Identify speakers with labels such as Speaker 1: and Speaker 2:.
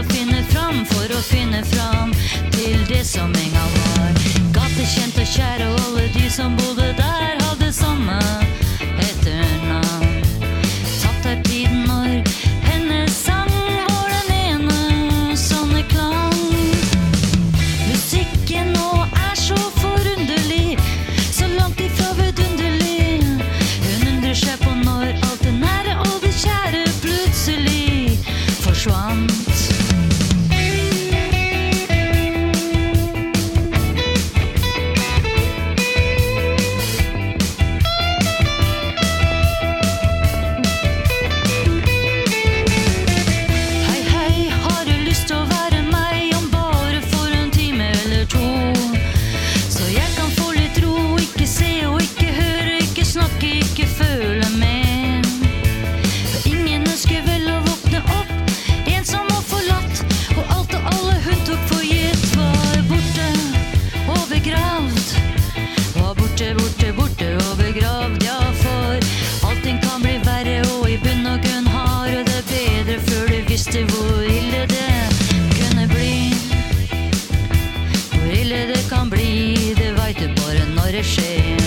Speaker 1: å finne fram, for å finne fram til det som en gang var. Gatekjente og kjære, alle de som bodde der. ashamed.